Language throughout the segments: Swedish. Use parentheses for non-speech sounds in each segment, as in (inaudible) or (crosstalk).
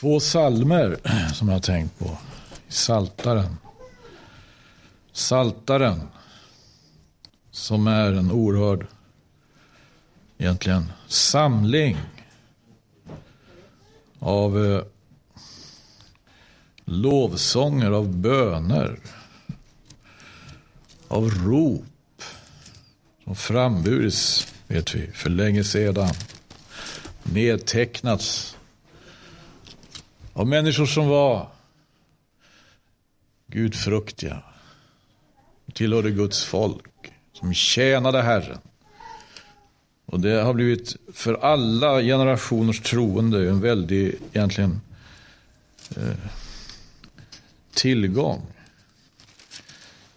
Två salmer (clears throat) som jag har tänkt på. Saltaren. Saltaren. Som är en oerhörd, egentligen, samling av eh, lovsånger, av böner, av rop som framburits, vet vi, för länge sedan. Nedtecknats av människor som var gudfruktiga. Tillhörde Guds folk. Som tjänade Herren. Och det har blivit för alla generationers troende en väldig, egentligen, eh, tillgång.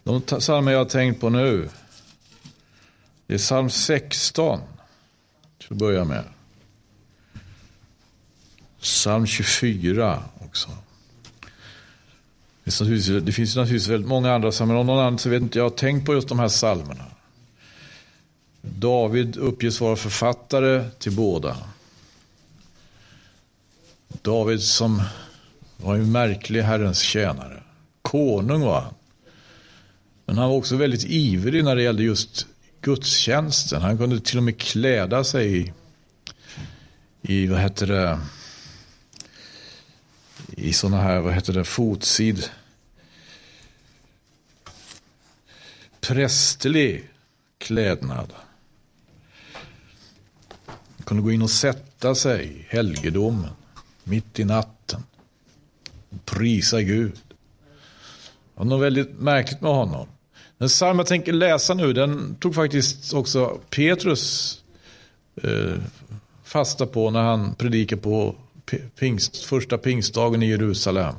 De psalmer jag har tänkt på nu. Det är psalm 16. Till att börja med. Psalm 24 också. Det finns, det finns naturligtvis väldigt många andra psalmer. Om någon annan så vet inte jag har tänkt på just de här psalmerna. David uppges vara författare till båda. David som var en märklig Herrens tjänare. Konung var han. Men han var också väldigt ivrig när det gällde just gudstjänsten. Han kunde till och med kläda sig i, i vad heter det, i sådana här, vad heter det, fotsid. Prästerlig klädnad. Kunde gå in och sätta sig i helgedomen mitt i natten. Och prisa Gud. Det var något väldigt märkligt med honom. Den psalm jag tänker läsa nu, den tog faktiskt också Petrus eh, fasta på när han predikade på pingst, första pingstdagen i Jerusalem.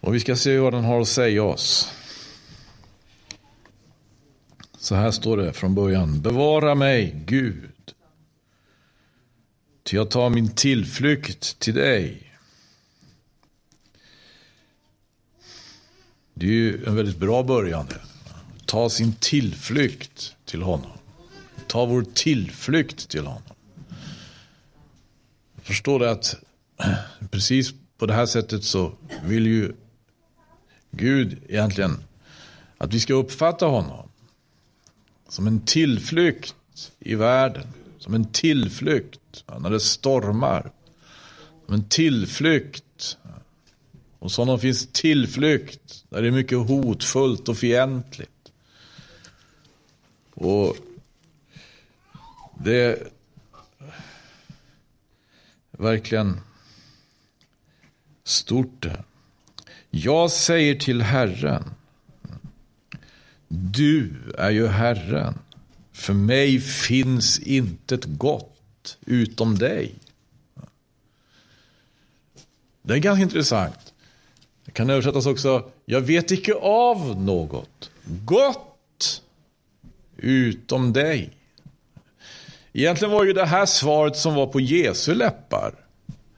Och vi ska se vad den har att säga oss. Så här står det från början. Bevara mig, Gud. Ty jag tar min tillflykt till dig. Det är ju en väldigt bra början. Ta sin tillflykt till honom. Ta vår tillflykt till honom. Förstår det att (clears throat) precis på det här sättet så vill ju Gud egentligen att vi ska uppfatta honom som en tillflykt i världen. Som en tillflykt när det stormar. Som en tillflykt. Hos honom finns tillflykt där det är mycket hotfullt och fientligt. Och det verkligen stort det. Jag säger till Herren. Du är ju Herren. För mig finns intet gott utom dig. Det är ganska intressant. Det kan översättas också. Jag vet icke av något gott utom dig. Egentligen var ju det här svaret som var på Jesu läppar.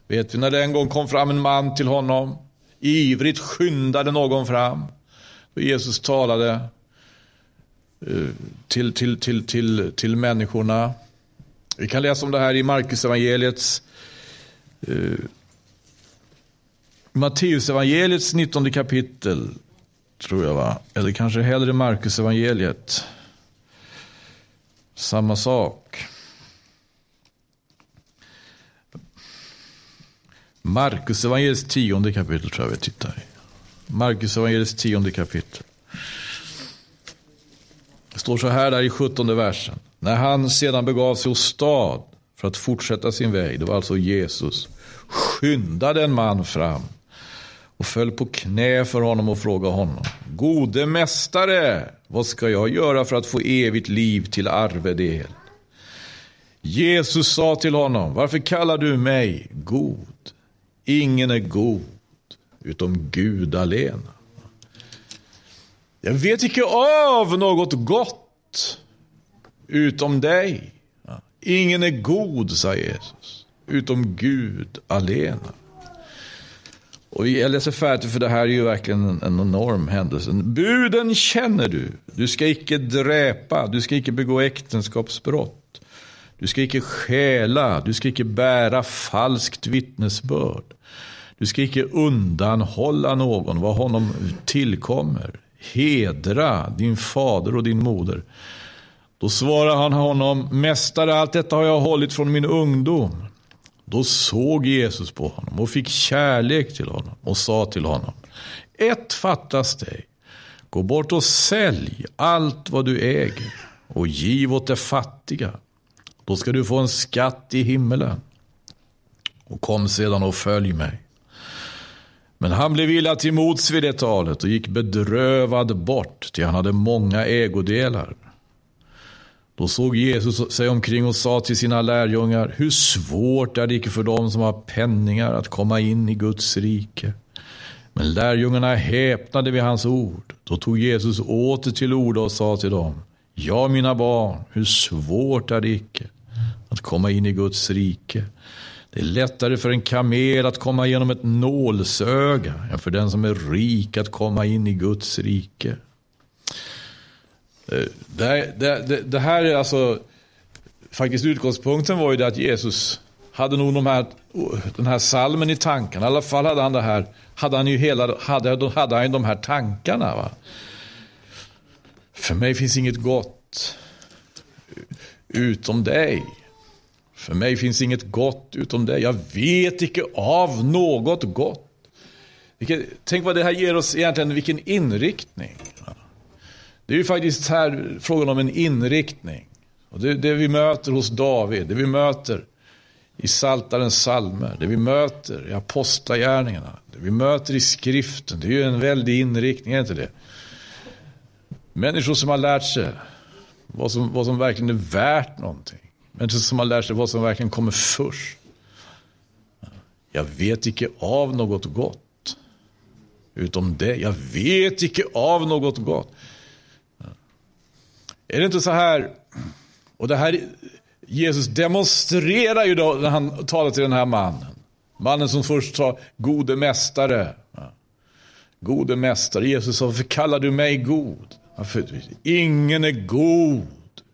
Vet vi när det en gång kom fram en man till honom. Ivrigt skyndade någon fram. Och Jesus talade till, till, till, till, till människorna. Vi kan läsa om det här i Markus evangeliets uh, Matteus evangeliets 19 kapitel. Tror jag va? Eller kanske hellre Markus evangeliet. Samma sak. Markus evangeliets tionde kapitel tror jag vi tittar i. Markus evangeliets tionde kapitel. Det står så här där i sjuttonde versen. När han sedan begav sig åt stad för att fortsätta sin väg, det var alltså Jesus, skyndade en man fram och föll på knä för honom och frågade honom. Gode mästare, vad ska jag göra för att få evigt liv till arvedel? Jesus sa till honom, varför kallar du mig god? Ingen är god utom Gud alena. Jag vet icke av något gott utom dig. Ingen är god, sa Jesus, utom Gud alena. Och jag läser färdigt för det här är ju verkligen en, en enorm händelse. Buden känner du. Du ska icke dräpa, du ska icke begå äktenskapsbrott. Du ska icke stjäla, du ska icke bära falskt vittnesbörd. Du ska icke undanhålla någon vad honom tillkommer. Hedra din fader och din moder. Då svarar han honom, Mästare, allt detta har jag hållit från min ungdom. Då såg Jesus på honom och fick kärlek till honom och sa till honom, ett fattas dig. Gå bort och sälj allt vad du äger och giv åt de fattiga. Då ska du få en skatt i himmelen. Och kom sedan och följ mig. Men han blev illa till mods vid det talet och gick bedrövad bort, till han hade många ägodelar. Då såg Jesus sig omkring och sa till sina lärjungar, hur svårt är det icke för dem som har penningar att komma in i Guds rike. Men lärjungarna häpnade vid hans ord. Då tog Jesus åter till orda och sa till dem, ja mina barn, hur svårt är det icke att komma in i Guds rike. Det är lättare för en kamel att komma genom ett nålsöga än för den som är rik att komma in i Guds rike. Eh, det, det, det här är alltså, faktiskt utgångspunkten var ju det att Jesus hade nog de här, den här salmen i tankarna. I alla fall hade han det här, hade han ju hela, hade, hade han de här tankarna. Va? För mig finns inget gott utom dig. För mig finns inget gott utom dig. Jag vet icke av något gott. Tänk vad det här ger oss egentligen, vilken inriktning. Det är ju faktiskt här frågan om en inriktning. Och det, det vi möter hos David, det vi möter i Saltarens salmer, det vi möter i Apostlagärningarna, det vi möter i skriften. Det är ju en väldig inriktning, är inte det? Människor som har lärt sig vad som, vad som verkligen är värt någonting. Men som man lär sig vad som verkligen kommer först. Jag vet icke av något gott. Utom det. Jag vet icke av något gott. Är det inte så här, och det här, Jesus demonstrerar ju då när han talar till den här mannen. Mannen som först sa, gode mästare. Gode mästare. Jesus sa, varför kallar du mig god? Ingen är god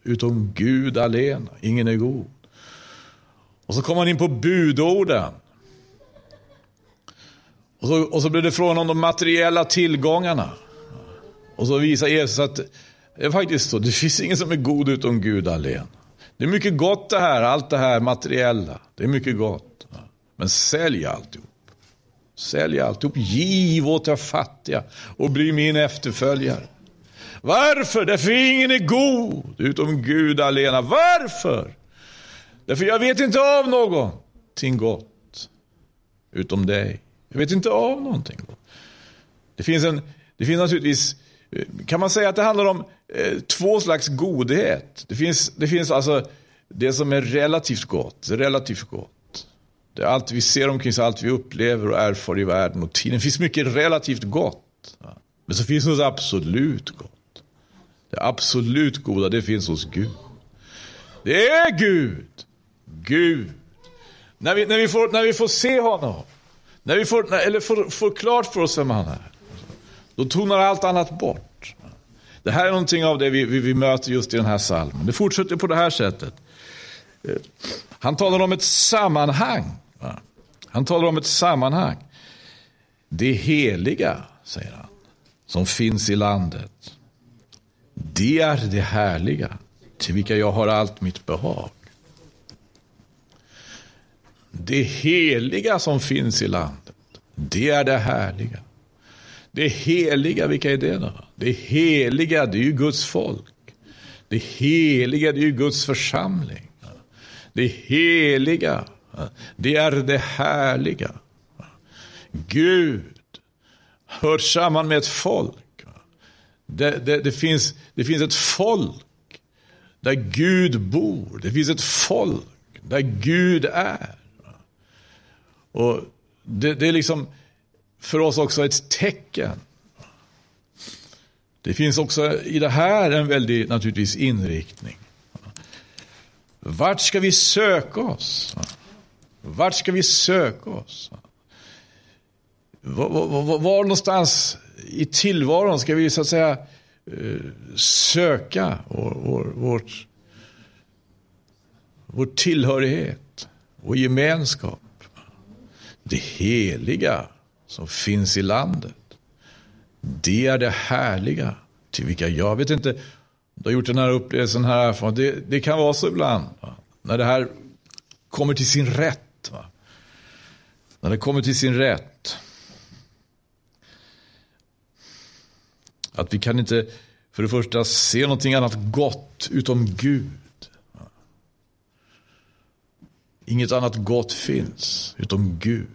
utom Gud alena. Ingen är god. Och så kommer han in på budorden. Och så, och så blir det frågan om de materiella tillgångarna. Och så visar Jesus att det är faktiskt så. Det finns ingen som är god utom Gud alene. Det är mycket gott det här, allt det här materiella. Det är mycket gott. Men sälj alltihop. Sälj alltihop. Giv åt de fattiga och bli min efterföljare. Varför? Därför ingen är god utom Gud alena. Varför? Därför jag vet inte av någonting gott utom dig. Jag vet inte av någonting gott. Det finns, en, det finns naturligtvis, eh, kan man säga att det handlar om eh, två slags godhet. Det finns, det finns alltså det som är relativt gott, relativt gott. Det är allt vi ser omkring oss, allt vi upplever och erfar i världen och tiden. Det finns mycket relativt gott. Men så finns det något absolut gott. Det absolut goda, det finns hos Gud. Det är Gud. Gud. När vi, när vi, får, när vi får se honom, när vi får, eller får, får klart för oss vem han är, då tonar allt annat bort. Det här är någonting av det vi, vi, vi möter just i den här salmen. Det fortsätter på det här sättet. Eh, han talar om ett sammanhang. Han talar om ett sammanhang. Det heliga, säger han, som finns i landet. Det är det härliga, till vilka jag har allt mitt behag. Det heliga som finns i landet, det är det härliga. Det heliga, vilka är det då? Det heliga, det är ju Guds folk. Det heliga, det är ju Guds församling. Det heliga, det är det härliga. Gud hör samman med ett folk. Det, det, det, finns, det finns ett folk där Gud bor. Det finns ett folk där Gud är. Och det, det är liksom för oss också ett tecken. Det finns också i det här en väldig naturligtvis inriktning. Vart ska vi söka oss? Vart ska vi söka oss? Var, var, var någonstans i tillvaron ska vi så att säga eh, söka vår, vår, vårt, vår tillhörighet, och gemenskap. Det heliga som finns i landet. Det är det härliga till vilka jag vet inte, du har gjort den här upplevelsen här, det, det kan vara så ibland. Va? När det här kommer till sin rätt. Va? När det kommer till sin rätt. Att vi kan inte för det första se någonting annat gott utom Gud. Inget annat gott finns utom Gud.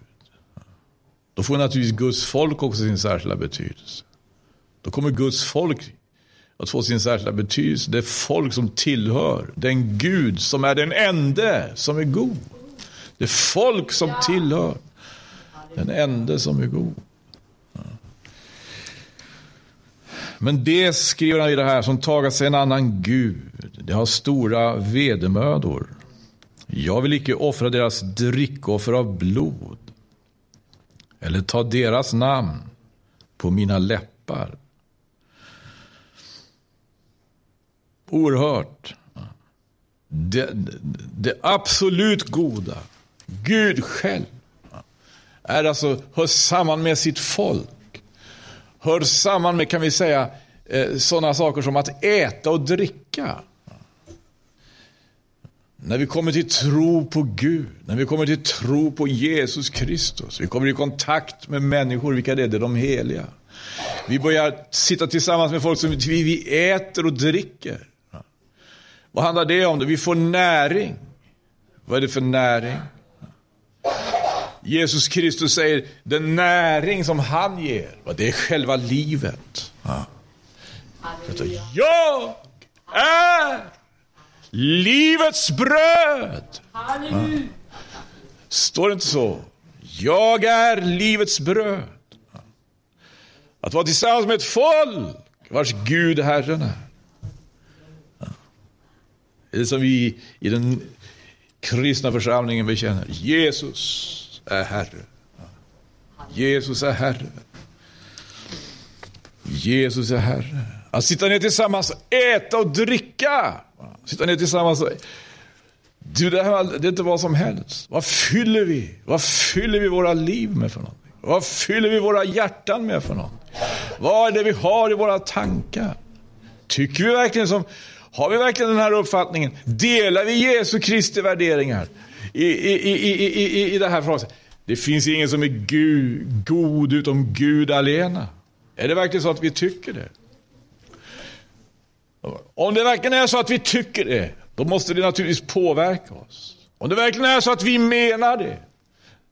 Då får naturligtvis Guds folk också sin särskilda betydelse. Då kommer Guds folk att få sin särskilda betydelse. Det är folk som tillhör den Gud som är den ende som är god. Det är folk som tillhör den ende som är god. Men det skriver han i det här som tagat sig en annan Gud. Det har stora vedermödor. Jag vill icke offra deras drickoffer av blod eller ta deras namn på mina läppar. Oerhört. Det, det absolut goda, Gud själv, är alltså, hör samman med sitt folk. Hör samman med, kan vi säga, eh, sådana saker som att äta och dricka. När vi kommer till tro på Gud, när vi kommer till tro på Jesus Kristus, vi kommer i kontakt med människor, vilka det är? Det är de heliga. Vi börjar sitta tillsammans med folk som vi, vi äter och dricker. Vad handlar det om? Vi får näring. Vad är det för näring? Jesus Kristus säger den näring som han ger, det är själva livet. Ja. Jag är livets bröd. Ja. Står det inte så? Jag är livets bröd. Att vara tillsammans med ett folk vars Gud Herren är. Det är som vi i den kristna församlingen bekänner. Jesus är Herre. Jesus är Herre. Jesus är Herre. Att sitta ner tillsammans, äta och dricka. Sitta ner tillsammans. Du, det, här, det är inte vad som helst. Vad fyller vi? Vad fyller vi våra liv med för någonting? Vad fyller vi våra hjärtan med för någonting? Vad är det vi har i våra tankar? Tycker vi verkligen som, har vi verkligen den här uppfattningen? Delar vi Jesu Kristi värderingar? I, i, i, i, i, i det här förhållandet? Det finns ingen som är Gud, god utom Gud alena. Är det verkligen så att vi tycker det? Om det verkligen är så att vi tycker det, då måste det naturligtvis påverka oss. Om det verkligen är så att vi menar det,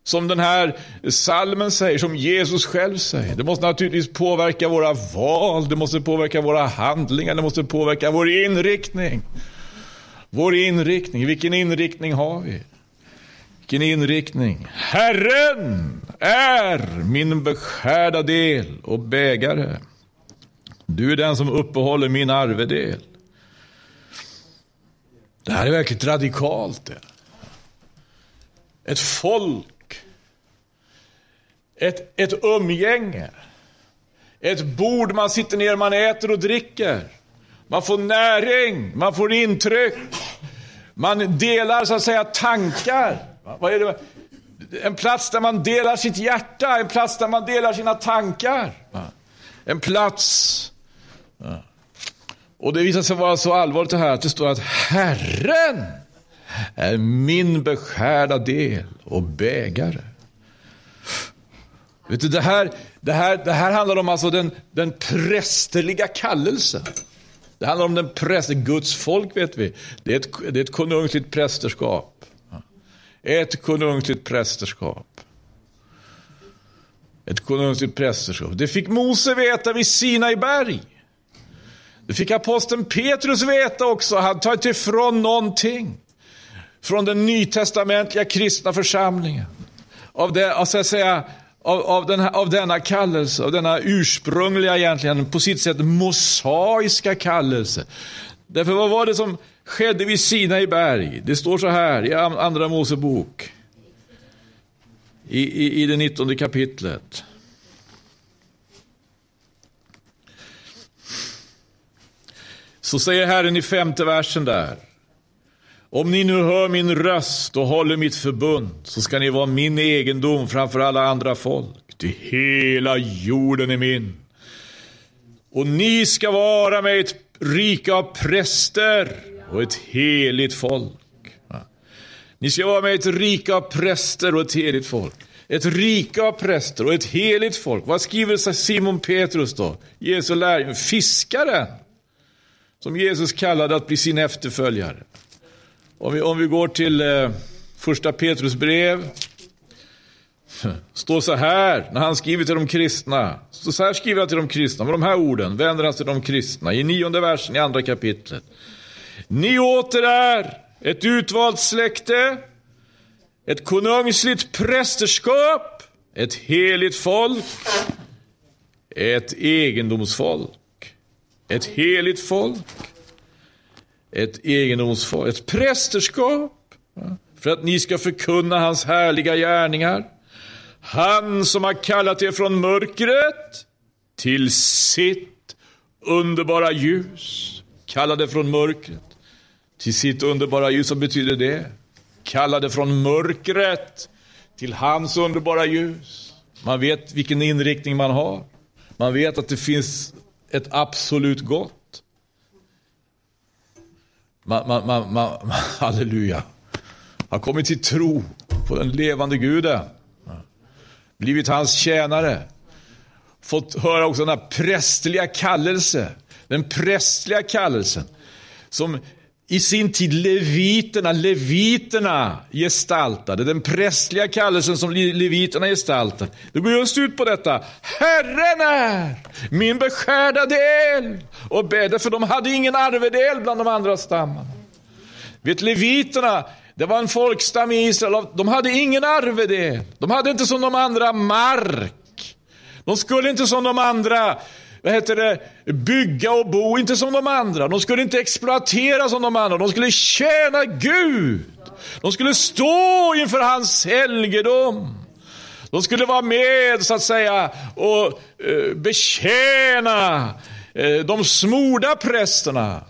som den här salmen säger, som Jesus själv säger. Det måste naturligtvis påverka våra val, det måste påverka våra handlingar, det måste påverka vår inriktning. Vår inriktning, vilken inriktning har vi? Vilken inriktning. Herren är min beskärda del och bägare. Du är den som uppehåller min arvedel. Det här är verkligt radikalt. Det. Ett folk. Ett, ett umgänge. Ett bord man sitter ner, man äter och dricker. Man får näring, man får intryck. Man delar så att säga tankar. Vad är det? En plats där man delar sitt hjärta, en plats där man delar sina tankar. En plats. Och det visar sig vara så allvarligt det här att det står att Herren är min beskärda del och bägare. Vet du, det, här, det, här, det här handlar om alltså den, den prästerliga kallelsen. Det handlar om den präst, Guds folk vet vi. Det är ett, det är ett konungsligt prästerskap. Ett konungligt prästerskap. Ett konungligt prästerskap. Det fick Mose veta vid Sinai berg. Det fick aposteln Petrus veta också. Han tar inte ifrån någonting. Från den nytestamentliga kristna församlingen. Av, det, alltså säga, av, av, den här, av denna kallelse, av denna ursprungliga egentligen, på sitt sätt mosaiska kallelse. Därför vad var det som skedde vid Sinai berg. Det står så här i Andra Mosebok. I, i, i det nittonde kapitlet. Så säger Herren i femte versen där. Om ni nu hör min röst och håller mitt förbund så ska ni vara min egendom framför alla andra folk. Ty hela jorden är min. Och ni ska vara mig ett rike av präster och ett heligt folk. Ni ska vara med ett rike av präster och ett heligt folk. Ett rike av präster och ett heligt folk. Vad skriver Simon Petrus då? Jesu lärjunge, fiskaren. Som Jesus kallade att bli sin efterföljare. Om vi, om vi går till eh, första Petrus brev. Står så här, när han skriver till de kristna. Så här skriver han till de kristna, med de här orden vänder han sig till de kristna. I nionde versen i andra kapitlet. Ni åter är ett utvalt släkte, ett konungsligt prästerskap, ett heligt folk, ett egendomsfolk. Ett heligt folk, ett egendomsfolk, ett prästerskap. För att ni ska förkunna hans härliga gärningar. Han som har kallat er från mörkret till sitt underbara ljus. Kallade från mörkret till sitt underbara ljus. Vad betyder det? Kallade från mörkret till hans underbara ljus. Man vet vilken inriktning man har. Man vet att det finns ett absolut gott. Man, man, man, man, (laughs) halleluja. Har kommit till tro på den levande guden. Blivit hans tjänare. Fått höra också den här prästliga kallelse. Den prästliga kallelsen. Som i sin tid leviterna, leviterna gestaltade, den prästliga kallelsen som leviterna gestaltade. Det går just ut på detta. Herren är min beskärda del. Och bädde, för de hade ingen arvedel bland de andra stammarna. Vet leviterna, det var en folkstam i Israel, de hade ingen arvedel. De hade inte som de andra mark. De skulle inte som de andra vad heter det, bygga och bo, inte som de andra. De skulle inte exploatera som de andra. De skulle tjäna Gud. De skulle stå inför hans helgedom. De skulle vara med så att säga och eh, betjäna eh, de smorda prästerna.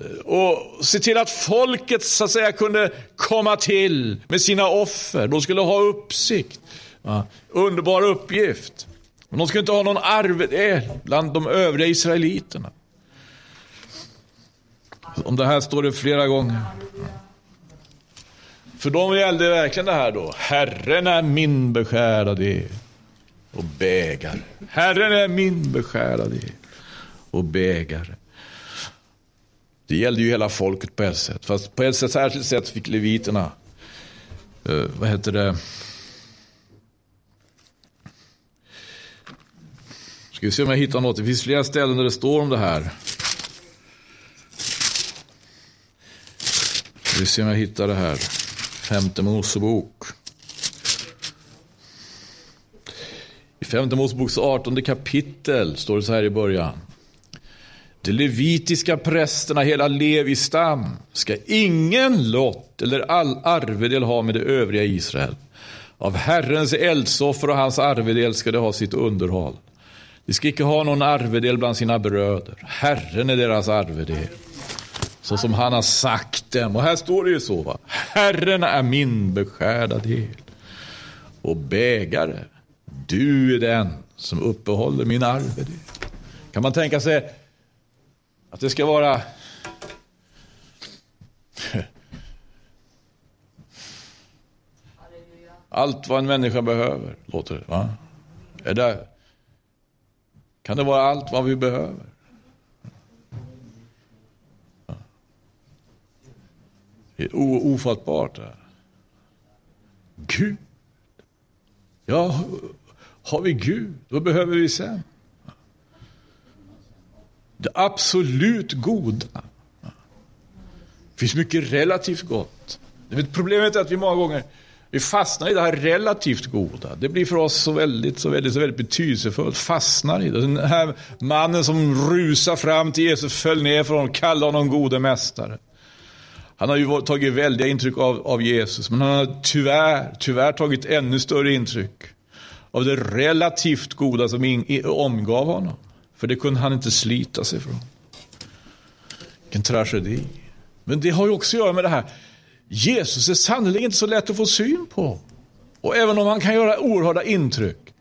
Eh, och se till att folket så att säga kunde komma till med sina offer. De skulle ha uppsikt. Ja, underbar uppgift. Men de skulle inte ha någon arvedel bland de övriga israeliterna. Om det här står det flera gånger. För dem gällde verkligen det här då. Herren är min beskärade och bägare. Herren är min beskärade och bägare. Det gällde ju hela folket på ett sätt. Fast på ett sätt, särskilt sätt fick leviterna, uh, vad heter det, Ska vi se om jag hittar något. Det finns flera ställen där det står om det här. Ska vi se om jag hittar det här. Femte Mosebok. I femte Moseboks 18 kapitel står det så här i början. De levitiska prästerna, hela Levis stam, ska ingen lott eller all arvedel ha med det övriga Israel. Av Herrens eldsoffer och hans arvedel ska de ha sitt underhåll. De ska icke ha någon arvedel bland sina bröder. Herren är deras arvedel. Så som han har sagt dem. Och här står det ju så. Va? Herren är min beskärda del. Och bägare, du är den som uppehåller min arvedel. Kan man tänka sig att det ska vara (laughs) allt vad en människa behöver, låter det. Va? Är det kan det vara allt vad vi behöver? Det är ofattbart. Det Gud. Ja, har vi Gud, vad behöver vi sen? Det absolut goda. Det finns mycket relativt gott. Problemet är att vi många gånger vi fastnar i det här relativt goda. Det blir för oss så väldigt, så väldigt, så väldigt betydelsefullt. Fastnar i det. Den här mannen som rusar fram till Jesus, föll ner för honom, kallade honom gode mästare. Han har ju tagit väldiga intryck av, av Jesus, men han har tyvärr, tyvärr tagit ännu större intryck av det relativt goda som in, omgav honom. För det kunde han inte slita sig från. Vilken tragedi. Men det har ju också att göra med det här. Jesus är sannerligen inte så lätt att få syn på. Och även om han kan göra oerhörda intryck.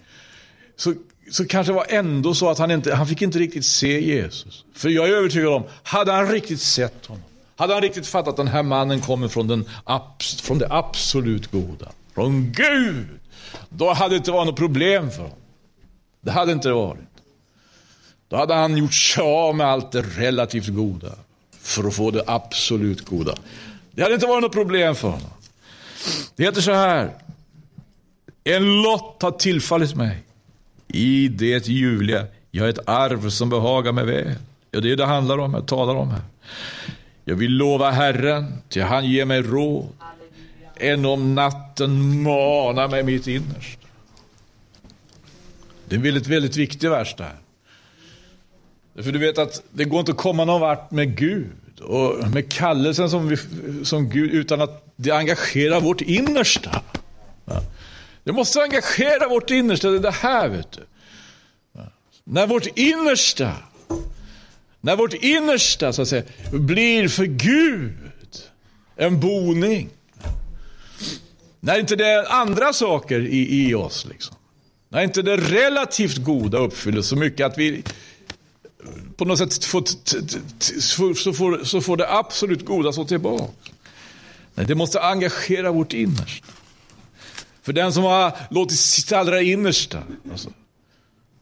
Så, så kanske det var ändå så att han inte han fick inte riktigt se Jesus. För jag är övertygad om, hade han riktigt sett honom. Hade han riktigt fattat att den här mannen kommer från, den, från det absolut goda. Från Gud. Då hade det inte varit något problem för honom. Det hade inte varit. Då hade han gjort sig av med allt det relativt goda för att få det absolut goda. Det hade inte varit något problem för honom. Det heter så här. En lott har tillfallit mig. I det ljuvliga. Jag har ett arv som behagar mig väl. Ja, det är det handlar om, jag talar om här. Jag vill lova Herren, till han ger mig råd. Än om natten manar mig mitt innersta. Det är en väldigt, väldigt viktig vers det här. För du vet att det går inte att komma någon vart med Gud och med kallelsen som, vi, som Gud utan att det engagerar vårt innersta. Det måste engagera vårt innersta, det är det här vet du. När vårt innersta, när vårt innersta så att säga blir för Gud en boning. När inte det är andra saker i, i oss liksom. När inte det relativt goda uppfyller så mycket att vi på något sätt får, så, får, så får det absolut goda stå tillbaka. Nej, det måste engagera vårt innersta. För den som har låtit sitt allra innersta alltså,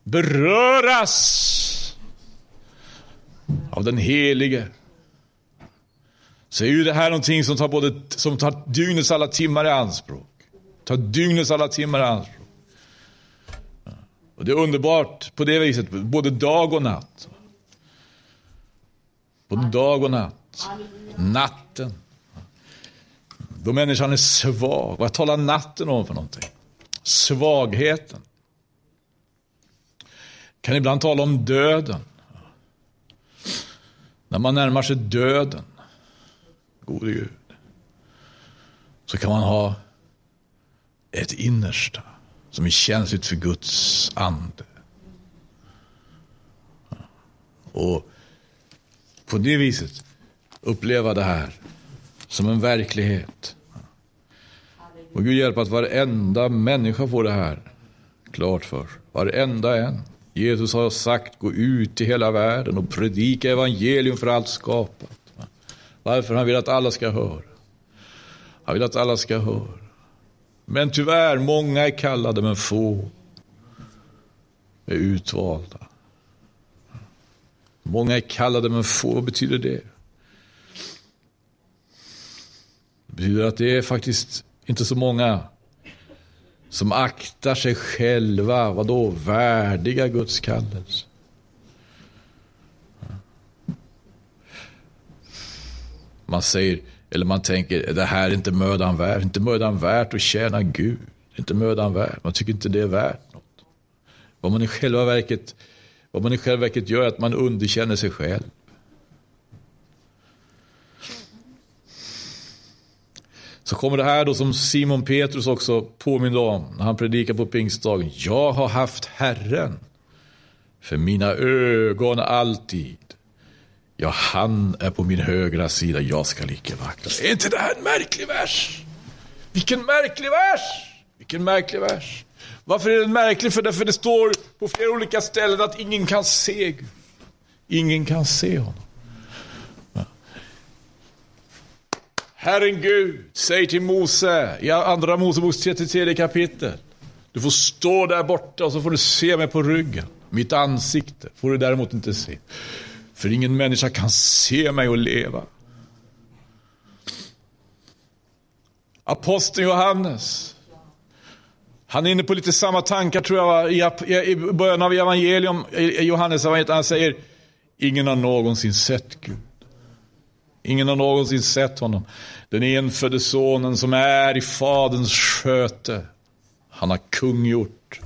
beröras av den helige. Så är ju det här någonting som tar, både, som tar dygnets alla timmar i anspråk. Tar dygnets alla timmar i anspråk. Och det är underbart på det viset, både dag och natt. Både dag och natt. Natten. Då människan är svag. Vad talar natten om för någonting? Svagheten. Kan ibland tala om döden. När man närmar sig döden, gode Gud, så kan man ha ett innersta som är känsligt för Guds ande. Och på det viset uppleva det här som en verklighet. Och Gud hjälp att varenda människa får det här klart för Varenda en. Jesus har sagt gå ut i hela världen och predika evangelium för allt skapat. Varför? Han vill att alla ska höra. Han vill att alla ska höra. Men tyvärr, många är kallade men få är utvalda. Många är kallade men få, vad betyder det? Det betyder att det är faktiskt inte så många som aktar sig själva, vadå, värdiga Guds kallelse. Man säger, eller man tänker, det här är inte mödan värt, inte mödan värt att tjäna Gud. Inte mödan värt, man tycker inte det är värt något. Vad man i själva verket, vad man i själva verket gör är att man underkänner sig själv. Så kommer det här då som Simon Petrus också påminner om när han predikar på pingstdagen. Jag har haft Herren för mina ögon alltid. Ja, han är på min högra sida, jag ska icke vackla. Är inte det här en märklig vers? Vilken märklig vers! Vilken märklig vers. Varför är den märklig? För därför det står på flera olika ställen att ingen kan se Gud. Ingen kan se honom. Herren Gud säger till Mose i andra Moseboks 33 kapitel. Du får stå där borta och så får du se mig på ryggen. Mitt ansikte får du däremot inte se. För ingen människa kan se mig och leva. Aposteln Johannes. Han är inne på lite samma tankar tror jag i början av evangelium, Johannes evangeliet. Han säger, ingen har någonsin sett Gud. Ingen har någonsin sett honom. Den enfödde sonen som är i faderns sköte. Han har kungjort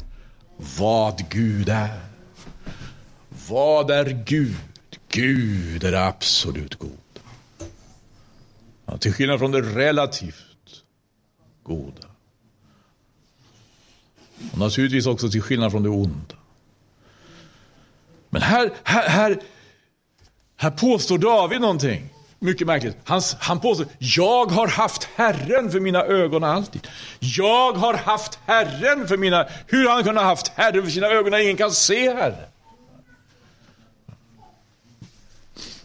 vad Gud är. Vad är Gud? Gud är absolut god. Ja, till skillnad från det relativt goda. Och naturligtvis också till skillnad från det onda. Men här, här, här, här påstår David någonting. mycket märkligt. Han, han påstår, jag har haft Herren för mina ögon alltid. Jag har haft Herren för mina... Hur har han kunnat haft Herren för sina ögon när ingen kan se Herren?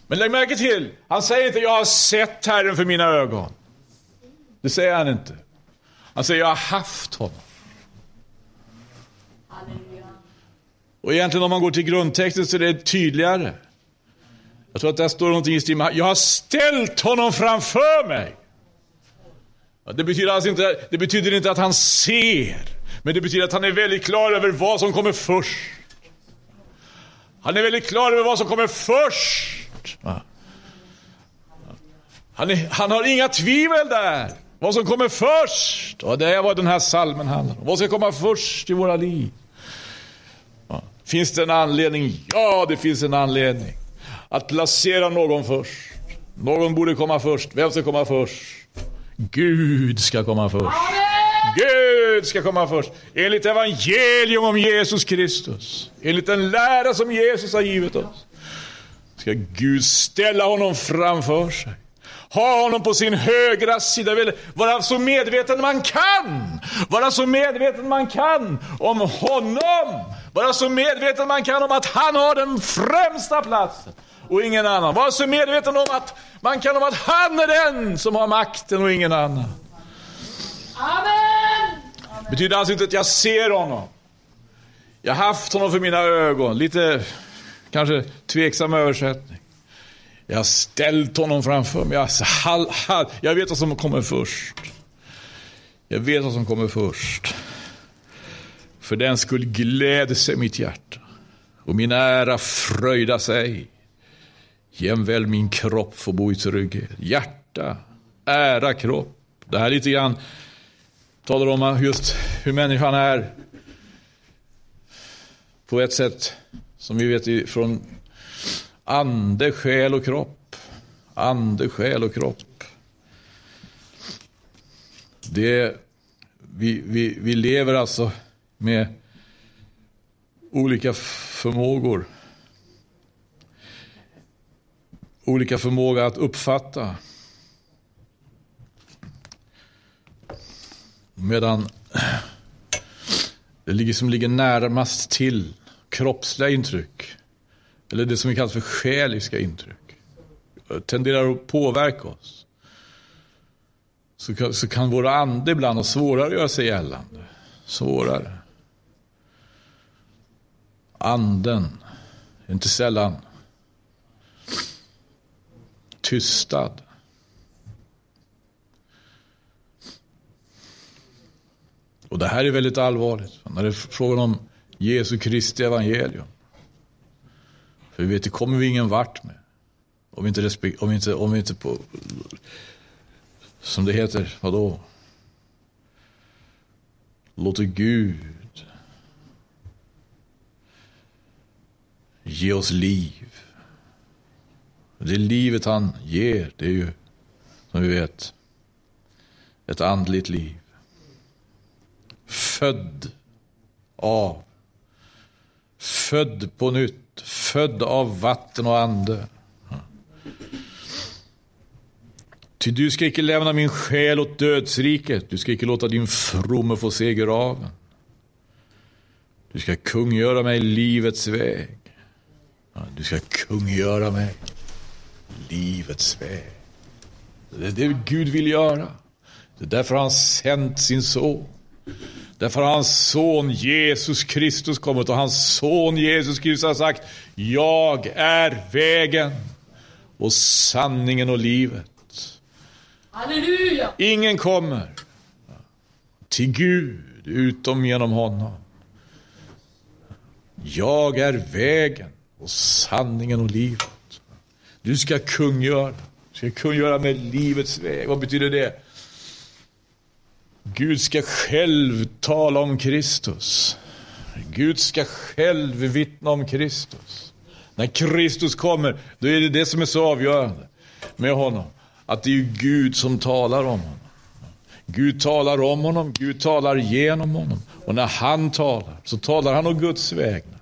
Men lägg märke till, han säger inte jag har sett Herren för mina ögon. Det säger han inte. Han säger jag har haft honom. Och egentligen om man går till grundtexten så är det tydligare. Jag tror att där står någonting i stil med jag har ställt honom framför mig. Det betyder, alltså inte, det betyder inte att han ser, men det betyder att han är väldigt klar över vad som kommer först. Han är väldigt klar över vad som kommer först. Han, är, han har inga tvivel där. Vad som kommer först. Och det är vad den här salmen handlar om. Vad ska komma först i våra liv? Finns det en anledning? Ja, det finns en anledning. Att placera någon först. Någon borde komma först. Vem ska komma först? Gud ska komma först. Gud ska komma först. Enligt evangelium om Jesus Kristus. Enligt den lära som Jesus har givit oss. Ska Gud ställa honom framför sig. Ha honom på sin högra sida. Vara så medveten man kan. Vara så medveten man kan om honom. Vara så medveten man kan om att han har den främsta platsen och ingen annan. Var så medveten om att man kan om att han är den som har makten och ingen annan. Amen! Betyder alltså inte att jag ser honom. Jag har haft honom för mina ögon. Lite kanske tveksam översättning. Jag har ställt honom framför mig. Jag, hall, hall, jag vet vad som kommer först. Jag vet vad som kommer först. För den skull gläder sig mitt hjärta och min ära fröjda sig. Jämväl min kropp får bo i trygghet. Hjärta, ära, kropp. Det här lite grann talar om just hur människan är. På ett sätt som vi vet från ande, själ och kropp. Ande, själ och kropp. Det, vi, vi, vi lever alltså med olika förmågor. Olika förmåga att uppfatta. Medan det som ligger närmast till kroppsliga intryck. Eller det som vi kallar för själiska intryck. Tenderar att påverka oss. Så kan, så kan våra ande ibland ha svårare att göra sig gällande. Svårare. Anden, inte sällan tystad. Och det här är väldigt allvarligt när det är frågan om Jesu Kristi evangelium. För vi vet, det kommer vi ingen vart med. Om vi inte, respekt, om vi inte, om vi inte på, som det heter, vadå? Låter Gud ge oss liv. Det livet han ger, det är ju, som vi vet, ett andligt liv. Född av, född på nytt, född av vatten och ande. Ty du ska icke lämna min själ åt dödsriket, du ska icke låta din fromme få se graven. Du ska kungöra mig livets väg. Du ska kungöra mig livets väg. Det är det Gud vill göra. Det är därför han sänt sin son. Därför har hans son Jesus Kristus kommit och hans son Jesus Kristus har sagt Jag är vägen och sanningen och livet. Halleluja! Ingen kommer till Gud utom genom honom. Jag är vägen och sanningen och livet. Du ska kungöra. Du ska kungöra med livets väg. Vad betyder det? Gud ska själv tala om Kristus. Gud ska själv vittna om Kristus. När Kristus kommer, då är det det som är så avgörande med honom. Att det är Gud som talar om honom. Gud talar om honom, Gud talar genom honom. Och när han talar, så talar han om Guds vägnar.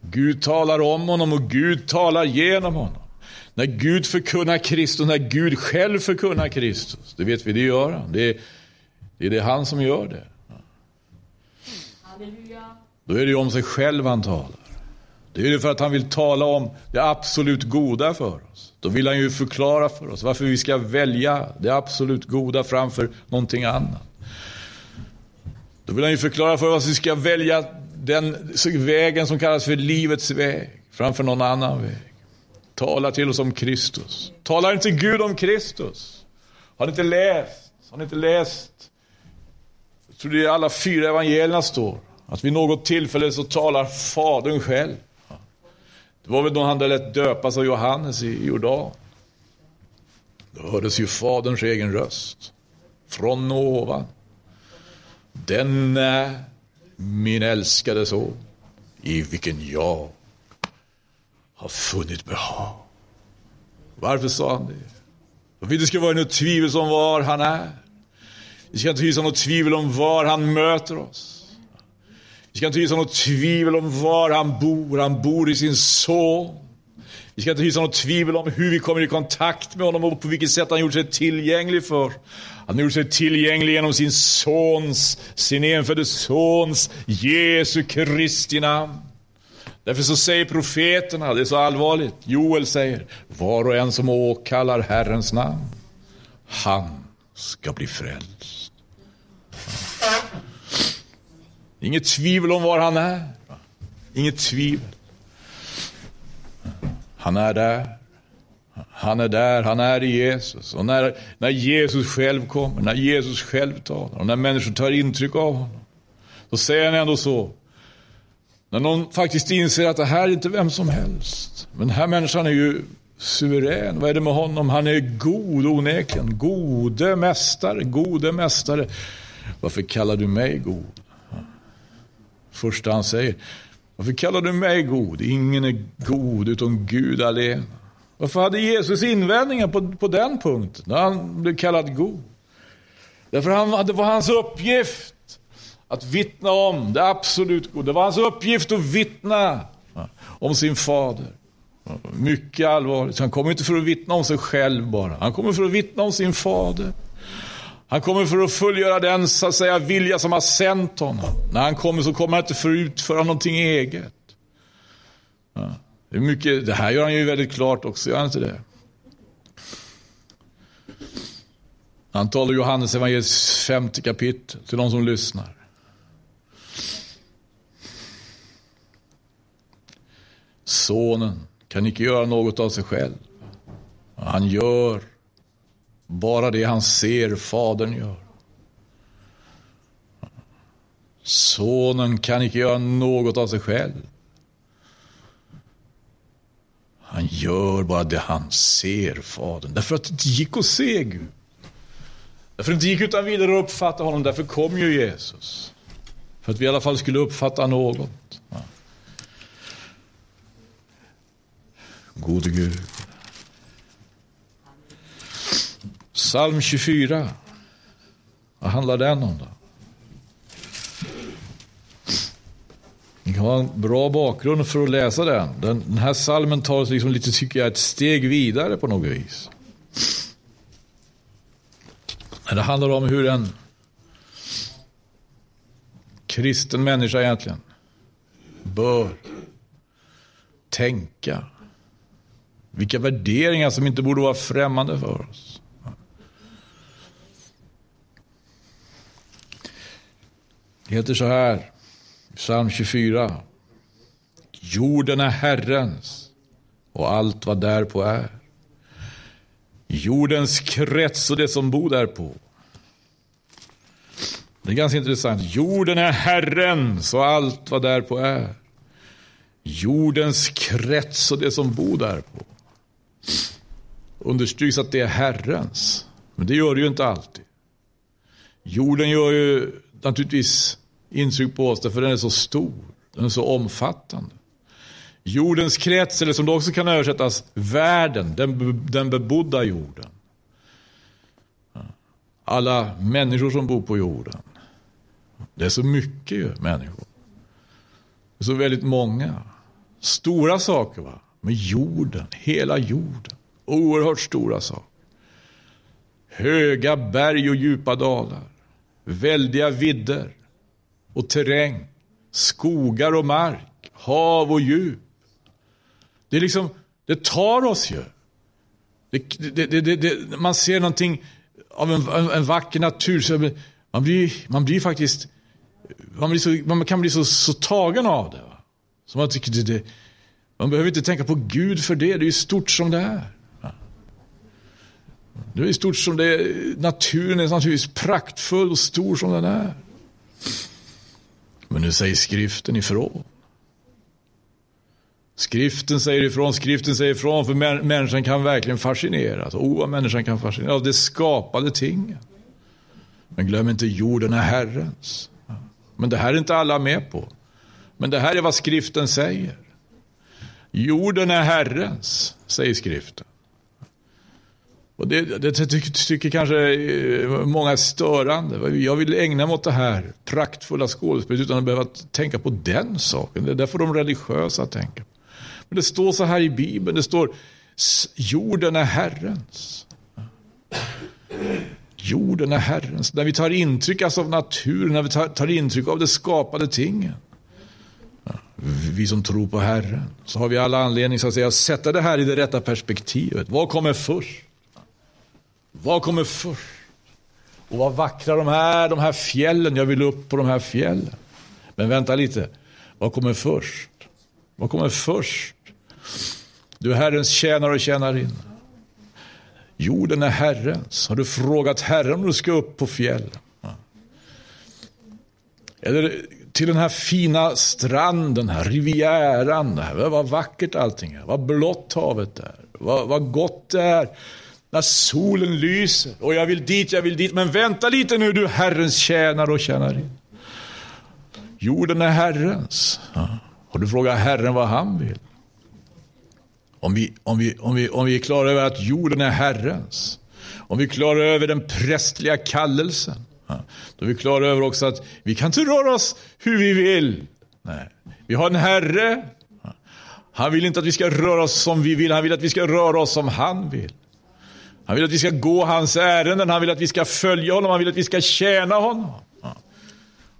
Gud talar om honom och Gud talar genom honom. När Gud förkunnar Kristus, när Gud själv förkunnar Kristus. Det vet vi, det gör han. Det är, det är det han som gör det. Då är det om sig själv han talar. Det är det för att han vill tala om det absolut goda för oss. Då vill han ju förklara för oss varför vi ska välja det absolut goda framför någonting annat. Då vill han ju förklara för oss att vi ska välja den vägen som kallas för livets väg framför någon annan väg. Tala till oss om Kristus. Talar inte Gud om Kristus? Har ni inte läst? Har ni inte läst? Jag tror det är alla fyra evangelierna står. Att vid något tillfälle så talar Fadern själv. Det var väl då han lät döpas av Johannes i Jordan. Då hördes ju Faderns egen röst. Från ovan. Den är min älskade son, i vilken jag har funnit behag. Varför sa han det? För att det ska vara något tvivel om var han är. Vi ska inte hysa något tvivel om var han möter oss. Vi ska inte hysa något tvivel om var han bor. Han bor i sin son. Vi ska inte hysa något tvivel om hur vi kommer i kontakt med honom och på vilket sätt han gjort sig tillgänglig för. Han har gjort sig tillgänglig genom sin sons, sin enfödde sons, Jesu Kristi namn. Därför så säger profeterna, det är så allvarligt, Joel säger, var och en som åkallar Herrens namn, han ska bli frälst. Inget tvivel om var han är. Inget tvivel. Han är där. Han är där, han är i Jesus. Och när, när Jesus själv kommer, när Jesus själv talar och när människor tar intryck av honom. Då säger han ändå så. När någon faktiskt inser att det här är inte vem som helst. Men den här människan är ju suverän. Vad är det med honom? Han är god onekligen. Gode mästare, gode mästare. Varför kallar du mig god? Första han säger. Varför kallar du mig god? Ingen är god utom Gud alene. Varför hade Jesus invändningar på, på den punkten, när han blev kallad god? Därför han, det var hans uppgift att vittna om det absolut goda. Det var hans uppgift att vittna om sin fader. Mycket allvarligt. Han kommer inte för att vittna om sig själv bara. Han kommer för att vittna om sin fader. Han kommer för att fullgöra den så att säga, vilja som har sänt honom. När han kommer så kommer han inte för att utföra någonting eget. Det, är mycket, det här gör han ju väldigt klart också, gör han inte det? Han talar Johannes evangeliets femte kapitel till de som lyssnar. Sonen kan icke göra något av sig själv. Han gör bara det han ser Fadern gör. Sonen kan icke göra något av sig själv. Han gör bara det han ser Fadern. Därför att det inte gick att se Gud. Därför att det inte gick utan vidare att uppfatta honom. Därför kom ju Jesus. För att vi i alla fall skulle uppfatta något. Ja. Gode Gud. Psalm 24. Vad handlar den om då? Ni kan ha en bra bakgrund för att läsa den. Den, den här salmen tar oss liksom lite, tycker jag, ett steg vidare på något vis. Det handlar om hur en kristen människa egentligen bör tänka. Vilka värderingar som inte borde vara främmande för oss. Det heter så här, psalm 24. Jorden är Herrens och allt vad därpå är. Jordens krets och det som bor därpå. Det är ganska intressant. Jorden är Herrens och allt vad därpå är. Jordens krets och det som bor därpå. Understryks att det är Herrens. Men det gör det ju inte alltid. Jorden gör ju naturligtvis intryck på oss därför den är så stor. Den är så omfattande. Jordens krets, eller som det också kan översättas, världen, den, den bebodda jorden. Alla människor som bor på jorden. Det är så mycket ju, människor. Det är så väldigt många. Stora saker va. Men jorden, hela jorden. Oerhört stora saker. Höga berg och djupa dalar. Väldiga vidder och terräng. Skogar och mark. Hav och djup. Det är liksom, det tar oss ju. Det, det, det, man ser någonting av en, en, en vacker natur. Så man, blir, man blir faktiskt, man, blir så, man kan bli så, så tagen av det. Va? Så man, tycker det, man behöver inte tänka på Gud för det, det är ju stort som det är. Det är i stort som det är. Naturen är naturligtvis praktfull och stor som den är. Men nu säger skriften ifrån. Skriften säger ifrån, skriften säger ifrån, för människan kan verkligen fascineras. Oh, vad människan kan fascineras av det skapade tingen. Men glöm inte, jorden är Herrens. Men det här är inte alla med på. Men det här är vad skriften säger. Jorden är Herrens, säger skriften. Och det, det tycker, tycker kanske eh, många är störande. Jag vill ägna mig åt det här praktfulla skådespelet utan att behöva tänka på den saken. Det är får de religiösa tänka på. Men det står så här i Bibeln, det står jorden är Herrens. Jorden är Herrens. När vi tar intryck alltså av naturen, när vi tar, tar intryck av det skapade tingen. Vi som tror på Herren, så har vi alla anledning så att säga, att sätta det här i det rätta perspektivet. Vad kommer först? Vad kommer först? Och vad vackra de här, de här fjällen. Jag vill upp på de här fjällen. Men vänta lite. Vad kommer först? Vad kommer först? Du är Herrens tjänare och tjänarinna. Jorden är Herrens. Har du frågat Herren om du ska upp på fjällen? Eller till den här fina stranden, här, rivieran. Här. Vad vackert allting är. Vad blått havet är. Vad, vad gott det är när solen lyser. Och jag vill dit, jag vill dit. Men vänta lite nu du Herrens tjänare och tjänarin. Jorden är Herrens. Och du frågar Herren vad han vill. Om vi, om, vi, om, vi, om vi är klara över att jorden är Herrens. Om vi klarar över den prästliga kallelsen. Då är vi klara över också att vi kan inte röra oss hur vi vill. Nej. Vi har en Herre. Han vill inte att vi ska röra oss som vi vill. Han vill att vi ska röra oss som han vill. Han vill att vi ska gå hans ärenden, han vill att vi ska följa honom, han vill att vi ska tjäna honom.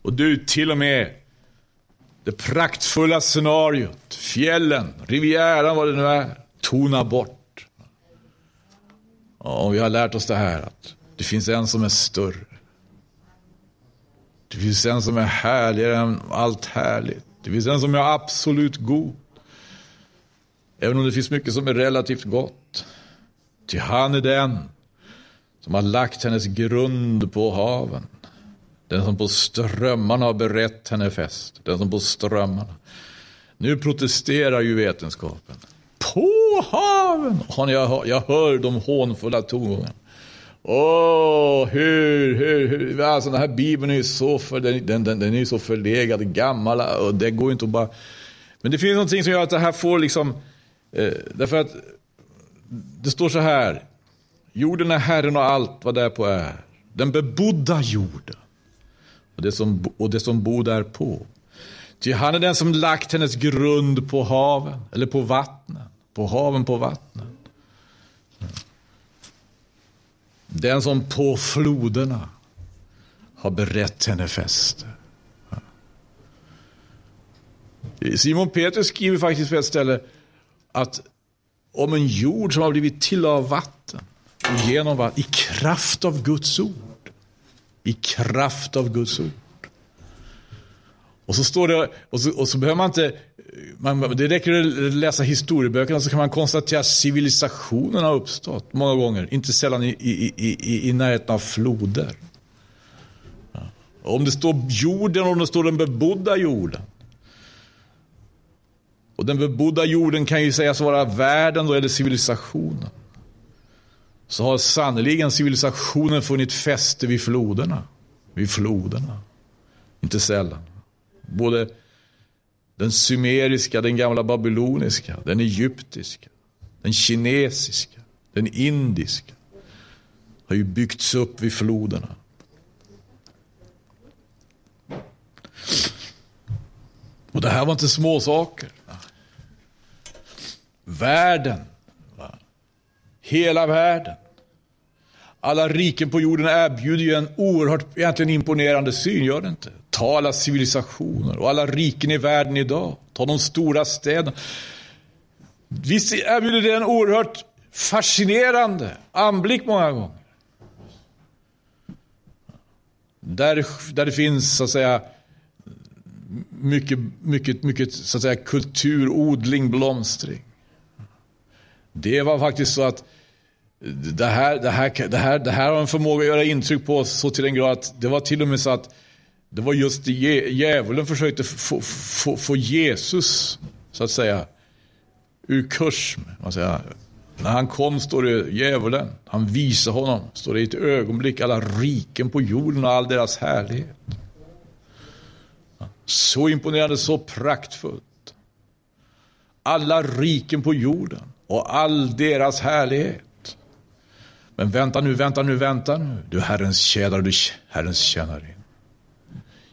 Och du, till och med det praktfulla scenariot, fjällen, rivieran, vad det nu är, tona bort. Och vi har lärt oss det här att det finns en som är större. Det finns en som är härligare än allt härligt. Det finns en som är absolut god. Även om det finns mycket som är relativt gott. Ty han är den som har lagt hennes grund på haven. Den som på strömmarna har berett henne fäst. Den som på strömmarna. Nu protesterar ju vetenskapen. På haven! Och jag, jag hör de hånfulla tongångarna. Åh, hur, hur, hur. Alltså den här bibeln är ju så, för, den, den, den, den är så förlegad, gammal och det går ju inte att bara... Men det finns någonting som gör att det här får liksom... Eh, därför att det står så här. Jorden är Herren och allt vad därpå är. Den bebodda jorden. Och det som, och det som bor därpå. Ty han är den som lagt hennes grund på haven, eller på vattnen. På haven, på vattnen. Den som på floderna har berett henne fäste. Simon Petrus skriver faktiskt på ett ställe att om en jord som har blivit till av vatten. Och genom vatten, i kraft av Guds ord. I kraft av Guds ord. Och så står det, och så, och så behöver man inte, man, det räcker att läsa historieböckerna så kan man konstatera att civilisationen har uppstått många gånger. Inte sällan i, i, i, i närheten av floder. Om det står jorden och om det står den bebodda jorden. Och den bebodda jorden kan ju sägas vara världen då, eller civilisationen. Så har sannerligen civilisationen funnit fäste vid floderna. Vid floderna. Inte sällan. Både den sumeriska, den gamla babyloniska, den egyptiska, den kinesiska, den indiska har ju byggts upp vid floderna. Och det här var inte små saker. Världen. Va? hela världen. Alla riken på jorden erbjuder ju en oerhört egentligen imponerande syn, gör det inte? Ta alla civilisationer och alla riken i världen idag. Ta de stora städerna. Visst erbjuder det en oerhört fascinerande anblick många gånger. Där, där det finns så att säga mycket, mycket, mycket så att säga, kultur, odling, blomstring. Det var faktiskt så att det här, det, här, det, här, det här har en förmåga att göra intryck på oss så till en grad att det var till och med så att det var just det djävulen försökte få, få, få Jesus, så att säga, ur kurs. Man säger, när han kom, står det djävulen, han visar honom, står det i ett ögonblick, alla riken på jorden och all deras härlighet. Så imponerande, så praktfullt. Alla riken på jorden och all deras härlighet. Men vänta nu, vänta nu, vänta nu. Du Herrens tjänare, du Herrens tjänare.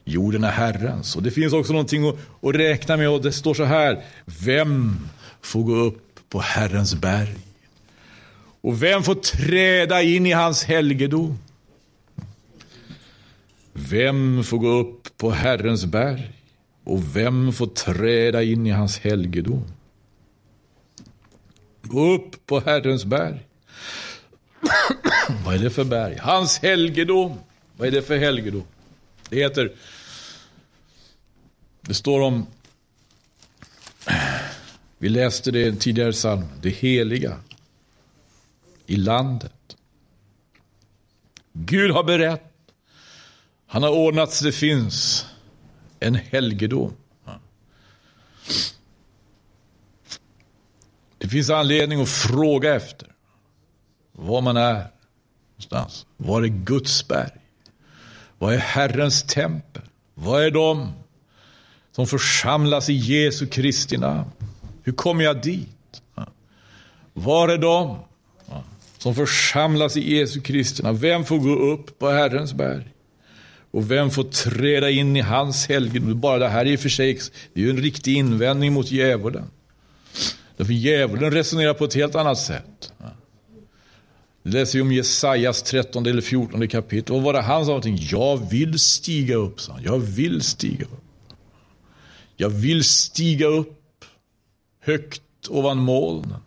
Jorden är Herrens. Och det finns också någonting att, att räkna med och det står så här. Vem får gå upp på Herrens berg? Och vem får träda in i hans helgedom? Vem får gå upp på Herrens berg? Och vem får träda in i hans helgedom? Gå upp på Herrens berg. Vad är det för berg? Hans helgedom. Vad är det för helgedom? Det heter... Det står om... Vi läste det i en tidigare psalm. Det heliga i landet. Gud har berett. Han har ordnat så det finns en helgedom. Det finns anledning att fråga efter var man är någonstans. Var är Guds berg? Vad är Herrens tempel? Vad är de som församlas i Jesu Kristi namn? Hur kommer jag dit? Var är de som församlas i Jesu Kristi namn? Vem får gå upp på Herrens berg? Och vem får träda in i hans helgedom? Bara det här är i och för sig det är ju en riktig invändning mot djävulen. Därför djävulen resonerar på ett helt annat sätt. Det läser vi om Jesajas 13 eller 14 kapitel. Vad var det han sa? Någonting? Jag vill stiga upp, sa han. Jag vill stiga upp. Jag vill stiga upp högt ovan molnen.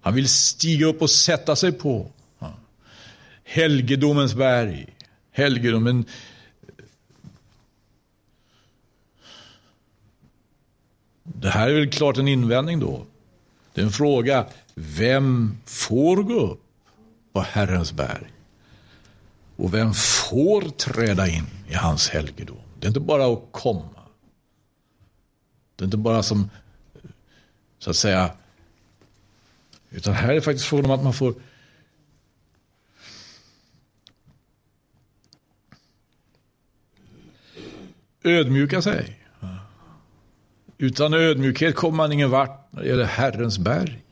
Han vill stiga upp och sätta sig på helgedomens berg. Helgedomen. Det här är väl klart en invändning då. Det är en fråga. Vem får gå upp på Herrens berg? Och vem får träda in i hans helgedom? Det är inte bara att komma. Det är inte bara som, så att säga, utan här är det faktiskt frågan om att man får ödmjuka sig. Utan ödmjukhet kommer man ingen vart när det gäller Herrens berg.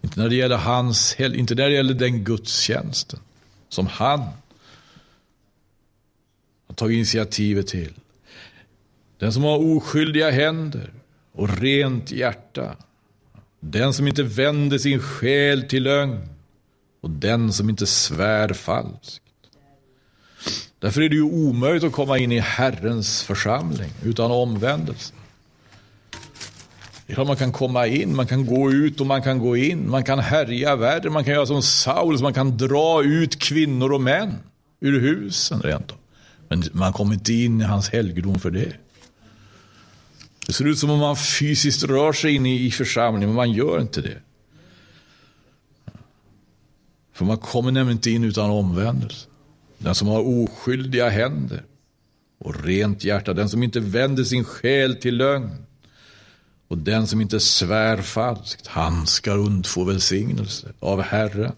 Inte när det gäller hans, inte när det gäller den gudstjänsten som han har tagit initiativet till. Den som har oskyldiga händer och rent hjärta. Den som inte vänder sin själ till lögn och den som inte svär falskt. Därför är det ju omöjligt att komma in i Herrens församling utan omvändelse. Ja, man kan komma in, man kan gå ut och man kan gå in. Man kan härja världen, man kan göra som Saul, man kan dra ut kvinnor och män ur husen rent av. Men man kommer inte in i hans helgedom för det. Det ser ut som om man fysiskt rör sig in i församlingen, men man gör inte det. För man kommer nämligen inte in utan omvändelse. Den som har oskyldiga händer och rent hjärta, den som inte vänder sin själ till lögn och den som inte svär falskt, han ska undfå välsignelse av Herren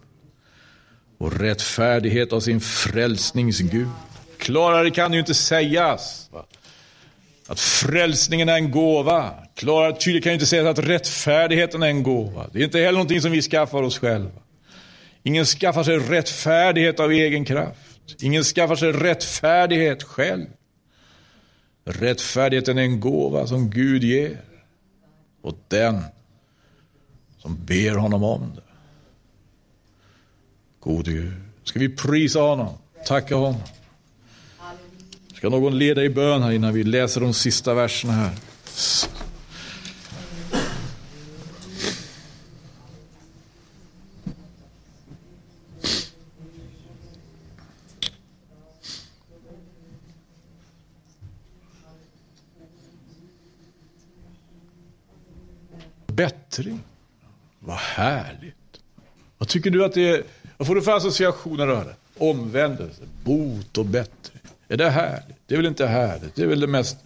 och rättfärdighet av sin frälsningsgud. Klarare kan det ju inte sägas. Att frälsningen är en gåva. Klarare tydligt kan ju inte sägas att rättfärdigheten är en gåva. Det är inte heller någonting som vi skaffar oss själva. Ingen skaffar sig rättfärdighet av egen kraft. Ingen skaffar sig rättfärdighet själv. Rättfärdigheten är en gåva som Gud ger åt den som ber honom om det. Gode Gud, ska vi prisa honom, tacka honom. Ska någon leda i bön här innan vi läser de sista verserna här? Bättring. Vad härligt. Vad tycker du att det är? Vad får du för associationer av det? Omvändelse, bot och bättring. Är det härligt? Det är väl inte härligt? Det är väl det mest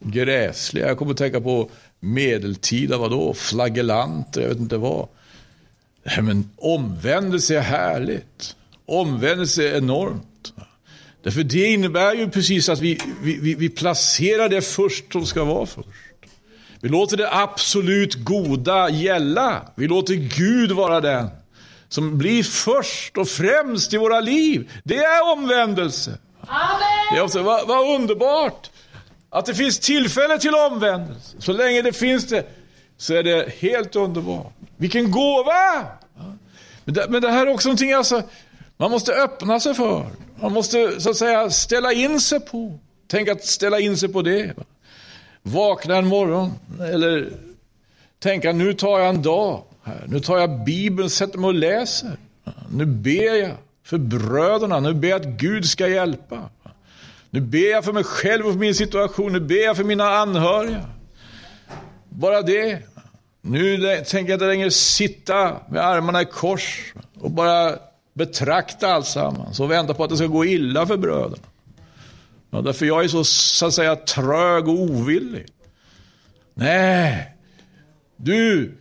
gräsliga. Jag kommer att tänka på medeltida, vadå? Flagellanter, jag vet inte vad. Nej Men omvändelse är härligt. Omvändelse är enormt. Därför det innebär ju precis att vi, vi, vi placerar det först som ska vara först. Vi låter det absolut goda gälla. Vi låter Gud vara den som blir först och främst i våra liv. Det är omvändelse. Amen. Det är också, vad, vad underbart att det finns tillfälle till omvändelse. Så länge det finns det så är det helt underbart. Vilken gåva! Men det, men det här är också någonting alltså, man måste öppna sig för. Man måste så att säga ställa in sig på. Tänk att ställa in sig på det. Vakna en morgon eller tänka nu tar jag en dag. Här. Nu tar jag Bibeln, sätter mig och läser. Nu ber jag för bröderna. Nu ber jag att Gud ska hjälpa. Nu ber jag för mig själv och för min situation. Nu ber jag för mina anhöriga. Bara det. Nu tänker jag inte längre sitta med armarna i kors och bara betrakta alltsammans och vänta på att det ska gå illa för bröderna. Ja, därför jag är så, så att säga, trög och ovillig. Nej, du,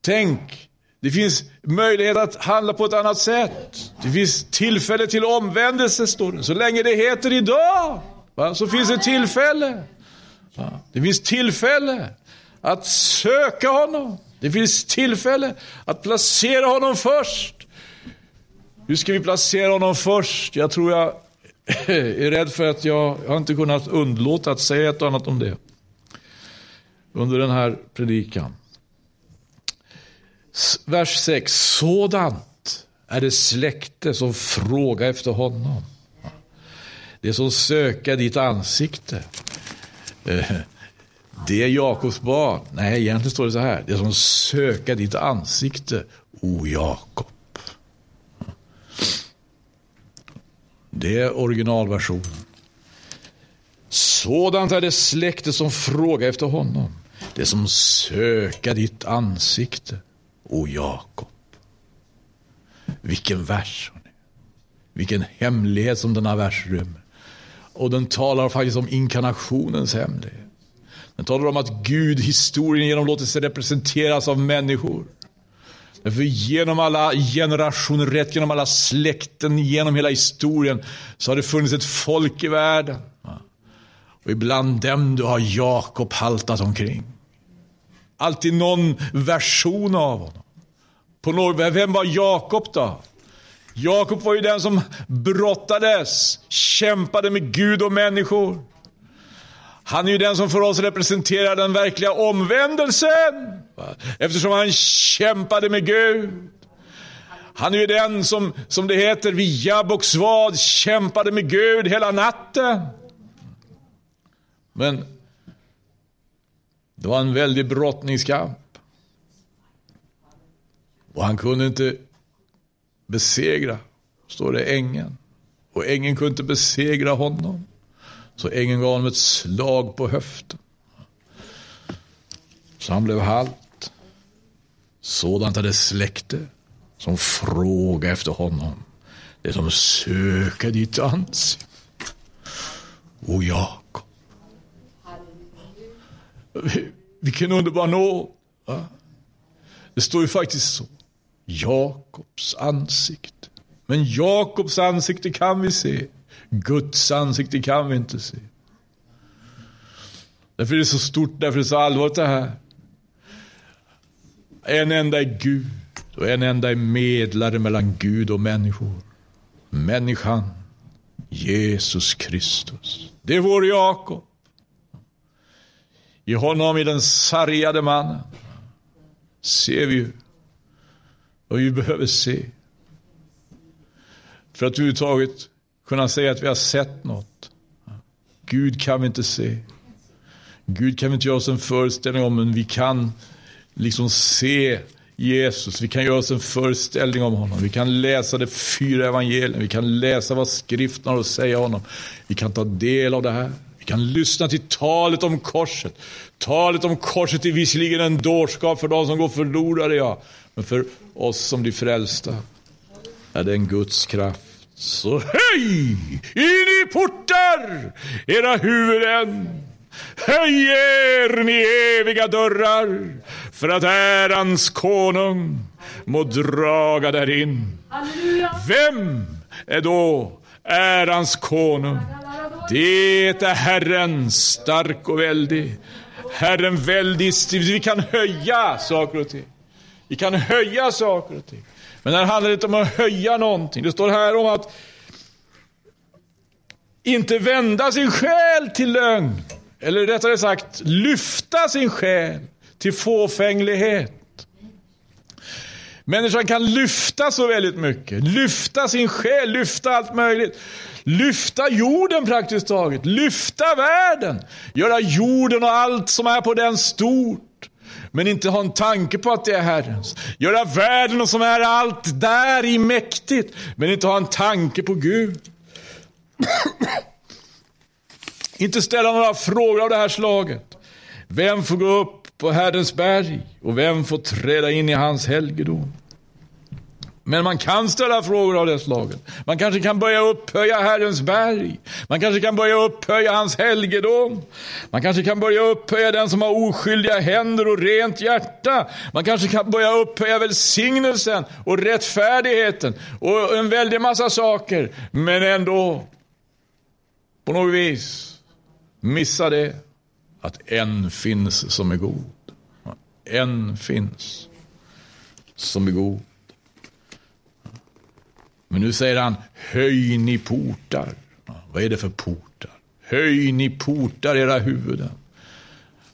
tänk. Det finns möjlighet att handla på ett annat sätt. Det finns tillfälle till omvändelse, står det. Så länge det heter idag, va, så finns det tillfälle. Va. Det finns tillfälle att söka honom. Det finns tillfälle att placera honom först. Hur ska vi placera honom först? Jag tror jag (laughs) är rädd för att jag, jag har inte kunnat undlåta att säga ett och annat om det. Under den här predikan. Vers 6. Sådant är det släkte som frågar efter honom. Det som söker ditt ansikte. (laughs) Det är Jakobs barn. Nej, egentligen står det så här. Det som söker ditt ansikte, o Jakob. Det är originalversionen. Sådant är det släkte som frågar efter honom. Det som söker ditt ansikte, o Jakob. Vilken vers. Vilken hemlighet som denna vers rymmer. Och den talar faktiskt om inkarnationens hemlighet. Den talar om att Gud, historien genom låter sig representeras av människor. För genom alla generationer, rätt genom alla släkten, genom hela historien så har det funnits ett folk i världen. Och ibland dem du har Jakob haltat omkring. Alltid någon version av honom. På någon, vem var Jakob då? Jakob var ju den som brottades, kämpade med Gud och människor. Han är ju den som för oss representerar den verkliga omvändelsen. Eftersom han kämpade med Gud. Han är ju den som, som det heter, vid Jabboksvad kämpade med Gud hela natten. Men det var en väldig brottningskamp. Och han kunde inte besegra, står det, ängeln. Och ängeln kunde inte besegra honom. Så ängeln gav honom ett slag på höften. Så han blev halt. Sådant är det släkte som fråga efter honom. Det som söker ditt ansikte. O Jakob. Vilken underbar nåd. Det står ju faktiskt så. Jakobs ansikte. Men Jakobs ansikte kan vi se. Guds ansikte kan vi inte se. Därför är det så stort, därför är det så allvarligt det här. En enda är Gud och en enda är medlare mellan Gud och människor. Människan, Jesus Kristus. Det är vår Jakob. I honom, i den sargade mannen, ser vi vad vi behöver se. för att överhuvudtaget kunna säga att vi har sett något. Gud kan vi inte se. Gud kan vi inte göra oss en föreställning om, men vi kan liksom se Jesus. Vi kan göra oss en föreställning om honom. Vi kan läsa de fyra evangelierna. Vi kan läsa vad skriften har att säga honom. Vi kan ta del av det här. Vi kan lyssna till talet om korset. Talet om korset är visserligen en dårskap för de som går förlorade, ja. Men för oss som blir frälsta är det en Guds kraft. Så höj in i portar era huvuden. Höj er ni eviga dörrar för att ärans konung må draga därin. Vem är då ärans konung? Det är Herren stark och väldig. Herren väldig. Vi kan höja saker och ting. Vi kan höja saker och ting. Men här handlar det inte om att höja någonting. Det står här om att inte vända sin själ till lögn. Eller rättare sagt, lyfta sin själ till fåfänglighet. Människan kan lyfta så väldigt mycket. Lyfta sin själ, lyfta allt möjligt. Lyfta jorden praktiskt taget. Lyfta världen. Göra jorden och allt som är på den stort. Men inte ha en tanke på att det är Herrens. Göra världen och som är allt där i mäktigt. Men inte ha en tanke på Gud. inte ställa några frågor av det här slaget. Vem får gå upp på Herrens berg och vem får träda in i hans helgedom? Men man kan ställa frågor av det slaget. Man kanske kan börja upphöja Herrens berg. Man kanske kan börja upphöja hans helgedom. Man kanske kan börja upphöja den som har oskyldiga händer och rent hjärta. Man kanske kan börja upphöja välsignelsen och rättfärdigheten och en väldig massa saker. Men ändå, på något vis, missa det att en finns som är god. En finns som är god. Men nu säger han, höj ni portar. Vad är det för portar? Höj ni portar era huvuden.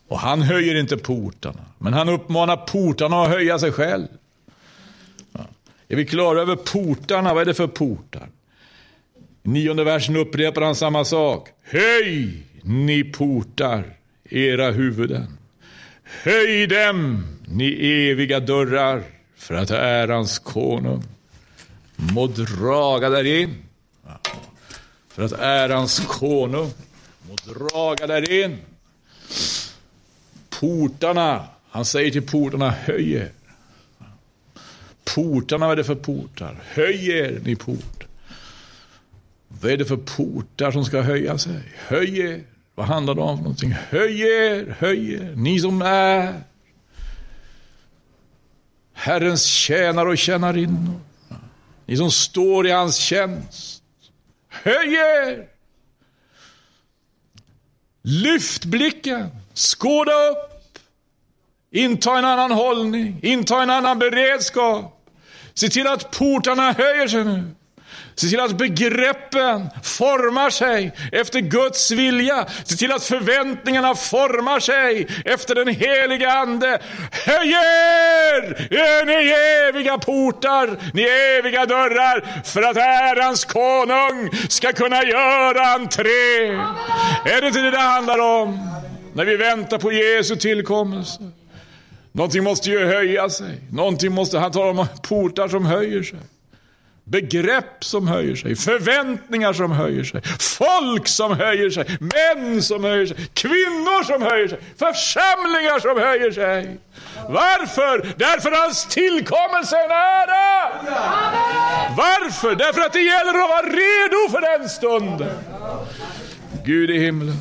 Och han höjer inte portarna, men han uppmanar portarna att höja sig själv. Är vi klara över portarna? Vad är det för portar? I nionde versen upprepar han samma sak. Höj ni portar era huvuden. Höj dem, ni eviga dörrar, för att ärans konung må draga därin. För att ärans konung må draga därin. Portarna, han säger till portarna, höj er. Portarna, vad är det för portar? Höj er, ni port. Vad är det för portar som ska höja sig? Höj er. Vad handlar det om för någonting? Höj er, höj er, ni som är Herrens tjänare och tjänarinnor. Ni som står i hans tjänst. Höj er! Lyft blicken, skåda upp. Inta en annan hållning, inta en annan beredskap. Se till att portarna höjer sig nu. Se till att begreppen formar sig efter Guds vilja. Se till att förväntningarna formar sig efter den heliga Ande. Höj er, ni eviga portar, ni eviga dörrar, för att ärans konung ska kunna göra entré. Är det inte det det handlar om? När vi väntar på Jesu tillkommelse. Någonting måste ju höja sig. Någonting måste, han talar om portar som höjer sig. Begrepp som höjer sig, förväntningar som höjer sig, folk som höjer sig, män som höjer sig, kvinnor som höjer sig, församlingar som höjer sig. Varför? Därför hans tillkommelse är nära! Varför? Därför att det gäller att vara redo för den stunden. Gud i himlen.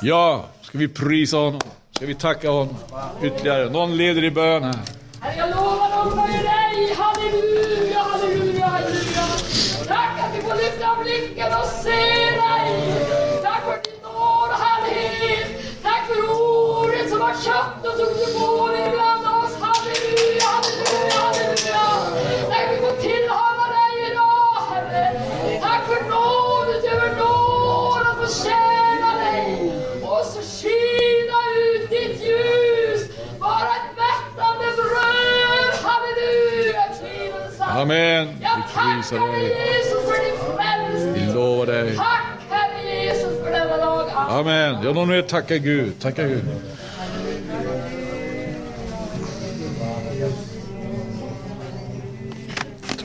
Ja, ska vi prisa honom? Ska vi tacka honom ytterligare? Någon leder i bön här. Herre, jag lovar att upphöja dig. Halleluja, halleluja, halleluja. Tack att vi får lyfta blicken och se dig. Tack för din nåd och härlighet. Tack för ordet som har kött och tog till vår ibland oss. Halleluja, halleluja, halleluja. Tack att vi får tillhöra dig idag, Herre. Tack för nåd utöver nåd att få dig. Och så Amen. Jag Vi tackar dig. Jesus för din Vi frälsning. lovar dig. Tack Herre Jesus för denna dag. Amen. Jag någon mer tacka Gud. Tacka Gud.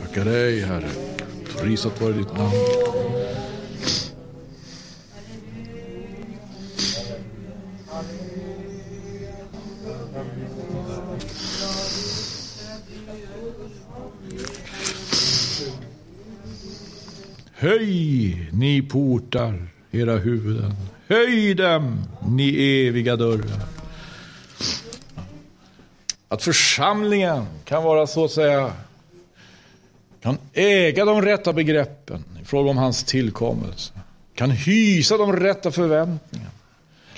Tacka dig Herre. Prisat vare ditt namn. Ni portar, era huvuden. Höj dem, ni eviga dörrar. Att församlingen kan vara så att säga kan äga de rätta begreppen i fråga om hans tillkommelse. Kan hysa de rätta förväntningarna.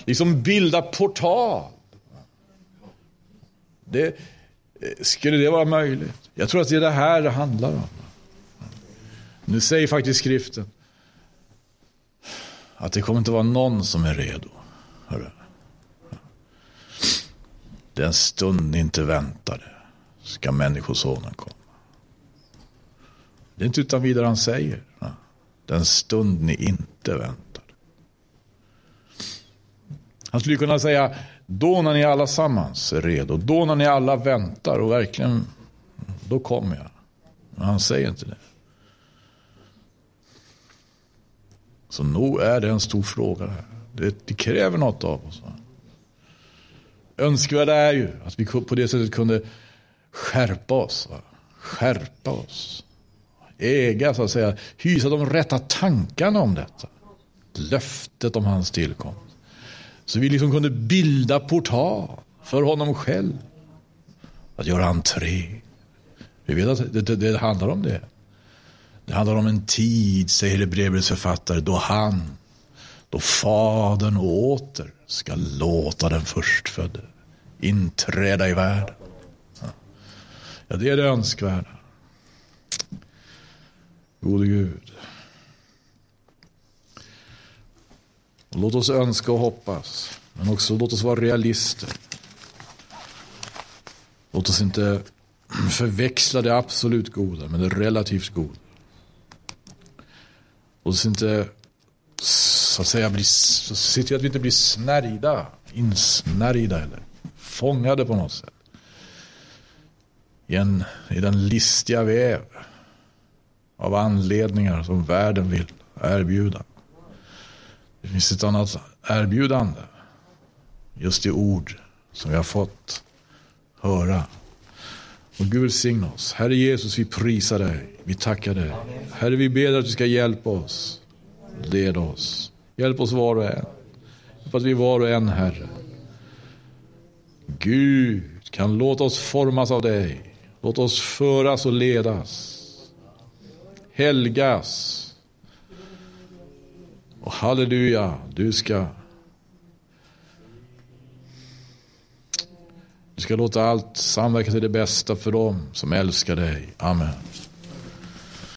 Liksom bilda portal. Det, eh, skulle det vara möjligt? Jag tror att det är det här det handlar om. Nu säger faktiskt skriften att det kommer inte vara någon som är redo. Hörru. Den stund ni inte väntade ska människosonen komma. Det är inte utan vidare han säger. Den stund ni inte väntade. Han skulle kunna säga då när ni allesammans är redo. Då när ni alla väntar och verkligen då kommer jag. Men han säger inte det. Så nog är det en stor fråga. Det, här. det, det kräver något av oss. Önskvärt är ju att vi på det sättet kunde skärpa oss. Va? Skärpa oss. Äga, så att säga, hysa de rätta tankarna om detta. Löftet om hans tillkomst. Så vi liksom kunde bilda portal för honom själv. Att göra entré. Vi vet att det, det, det handlar om det. Det handlar om en tid, säger Hebreerbrevets författare, då han, då Fadern åter ska låta den förstfödde inträda i världen. Ja, det är det önskvärda. Gode Gud. Och låt oss önska och hoppas, men också låt oss vara realister. Låt oss inte förväxla det absolut goda med det relativt goda. Och så inte så att säga bli, så se till att vi inte blir snärjda, insnärjda eller fångade på något sätt. I, en, I den listiga väv av anledningar som världen vill erbjuda. Det finns ett annat erbjudande. Just i ord som vi har fått höra. Och Gud välsigne oss. Herre Jesus, vi prisar dig. Vi tackar dig. Herre, vi ber att du ska hjälpa oss. Led oss. Hjälp oss var och en. Hjälp att vi var och en, Herre. Gud kan låta oss formas av dig. Låt oss föras och ledas. Helgas. Och halleluja, du ska Du ska låta allt samverka till det bästa för dem som älskar dig. Amen.